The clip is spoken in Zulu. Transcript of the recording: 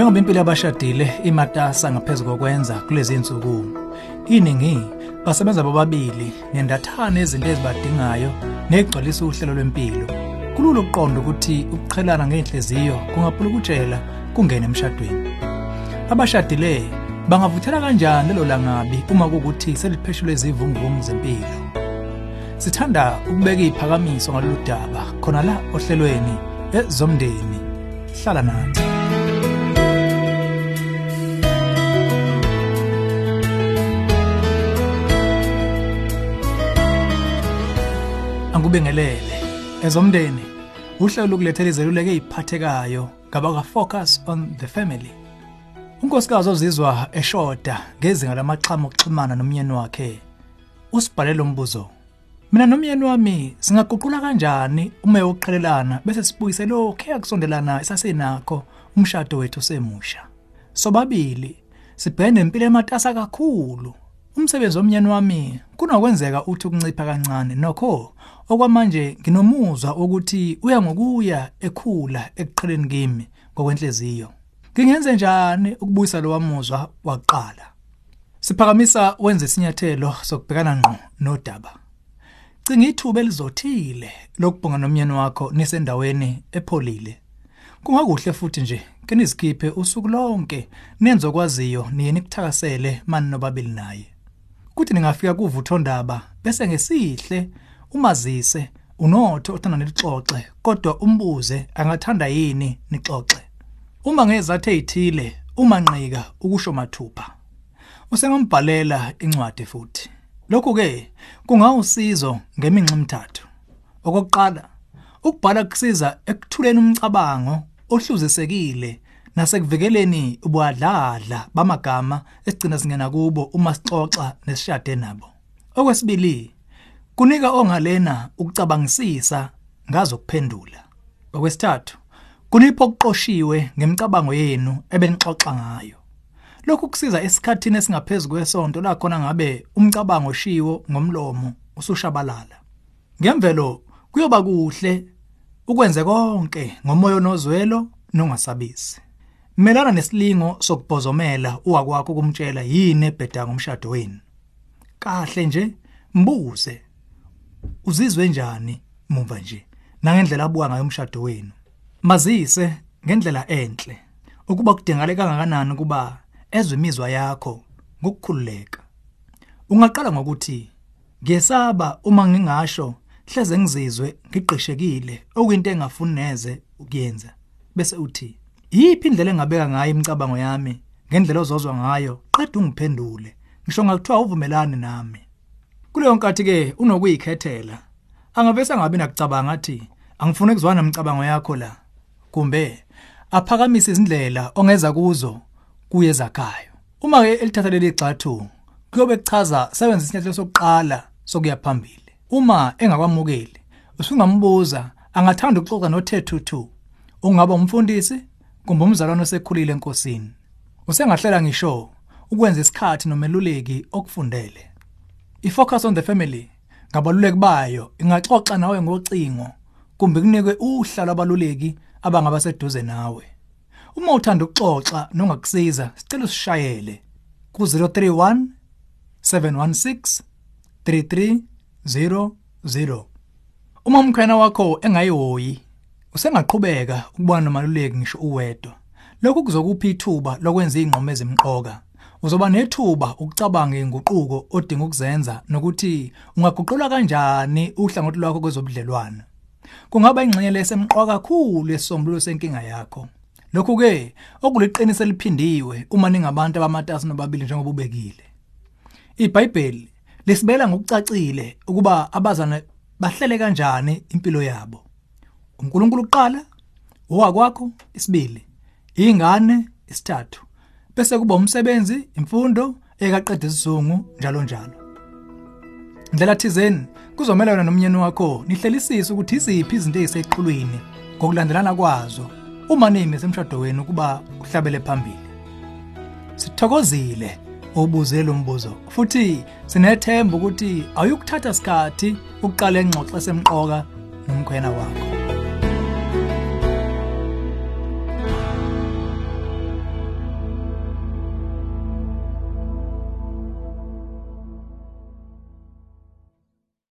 Njengoba impilo yabashadile imatasa ngaphezulu kokwenza kulezi insuku, iningi basebenza bobabili nendathane izinto ezibadingayo negcwalisa uhlelo lwempilo. Kulula ukuqonda ukuthi ukuqhelana ngenhliziyo kungaphulukutshela kungene emshadweni. Abashadile bangavuthela kanjani lelo langabi uma kukuthi selipheshulwe izivunguvungu zempilo. Sithanda ukubeka iziphakamiso ngalolu daba khona la ohlelweni ezomndeni. Hlala nathi. Angubingelele. Ezomndeni uhlelo lokulethela izeluleko eziphathekayo ngabaka Focus on the Family. Unkosikazi ozizwa eshoda ngezinga lamaxhama okuxhumana nomyeni wakhe. Usibhalele umbuzo. Mina nomyeni wami singaguqula kanjani uma yokuqhelelana bese sibuyise lokho eyakusondelana esasenakho umshado wethu semusha. Sobabili sibhene impilo ematasa kakhulu. Umsebenzi womnyeni wami kunokwenzeka uthi ukuncipha kancane nokho okwamanje nginomuzwa ukuthi uya ngokuya ekhula ekuqheleni kimi ngokwenhliziyo. Ngingenze njani ukubuyisa lo wamuzwa waqala? Siphakamisa wenze isinyathelo sokubhekana ngqo nodaba. Cinga ithuba elizothile lokubonga nomyeni wakho nisendaweni epholile. Kungakuhle futhi nje ke nizikhiphe usuku lonke nenze okwaziyo niye nikuthakasele mani nobabili naye. Kuthi ningafika kuvutho ndaba bese ngesihle umazise unotho othanda nilixoxe kodwa umbuze angathanda yini nixoxe. Uma ngezathu ezithile umanqika ukusho mathupha. Usengambhalela incwadi futhi. Lokhu ke kungawusizo ngeminxa emithathu. Okokuqala, ukubhala kusiza ekuthuleni umcabango ohluzisekile nasekuvikeleni ubudladla bamagama esigcina singena kubo uma sixoxa nesishade nabo. Okwesibili, kunika ongalena ukucabangisisa ngazo kuphendula. Okwesithathu, kunipho okuqoshiwe ngemicabango yenu ebenixoxa ngayo. Lokhu kusiza esikhathini esingaphezulu kwesonto la khona ngabe umcabango oshiwo ngomlomo usushabalala. Ngemvelo kuyoba kuhle ukwenze konke ngomoya onozwelo nongasabisi. Melana nesilingo sokubhozomela uwakwakho kumtshela yini ebheda ngomshado wenu. Kahle nje mbuze uzizwe njani muva nje nangendlela abuka ngayo umshado wenu. Mazise ngendlela enhle ukuba kudingakala kangakanani kuba ezwe imizwa yakho ngokukhululeka. Ungaqala ngokuthi ngiyesaba uma ngingasho hleze ngizizwe ngiqeshekile okuyinto engafuni neze ukuyenza. Bese uthi yiphi indlela engabeka ngayo imicabango yami? Ngendlela ozozwa ngayo? Qeda ungiphendule. Ngisho ngakuthiwa uvumelani nami. Kuleyo nkathi ke unokuyikhethela. Angavesa ngabe nakucabanga athi angifuni ukuzwana nemicabango yakho la. Kumbe aphakamise izindlela ongeza kuzo kuye zakhayo. Uma ke elithatha leli gxathu kuyobe kuchaza sebenza isinyathelo sokuqala sokuya phambili. Uma engakwamukeli usungambuza angathanda ukuxoxa noThethu2 ungaba umfundisi? Kumbe umzalwane osekhulile enkosini. Usengahlela ngisho ukwenza isikhathi nomeluleki okufundele. iFocus on the Family ngabaluleki bayo ingaxoxa nawe ngocingo kumbe kunikwe uhla lwabaluleki abangaba seduze nawe. Uma uthanda ukuxoxa nongakusiza sicela usishayele ku 031 716 3300 Uma umkhwena wakho engayihoyi usengaqhubeka ukubona nomaluleki ngisho uwedwa. Lokhu kuzokupha ithuba lokwenza ingqomo ezimqoka. Uzoba nethuba ukucabanga inguquko odinga ukuzenza nokuthi ungaguqula kanjani uhlangothi lwakho kwezobudlelwana kungaba ingxenye lesemqoka kakhulu esisombululo senkinga yakho. Lokhu ke okuliqiniso eliphindiwe uma ningabantu abamatasa nobabili njengobubekile iBhayibheli lisibela ngokucacile ukuba abazana bahlele kanjani impilo yabo. uNkulunkulu uqala owakwakho isibili ingane isithathu. Bese kuba umsebenzi imfundo ekaqeda isizungu njalo njalo. Ndlela thizeni kuzomela wena nomnyeni wakho nihlelisise ukuthi iziphi izinto eziseqhulwini ngokulandelana kwazo uma nimi semshado wenu kuba uhlabele phambili. Sithokozile ubuze lo mbuzo futhi sinethemba ukuthi awuyukuthatha isikhathi uqala ingxoxo esemqoka nomkhwena wakho.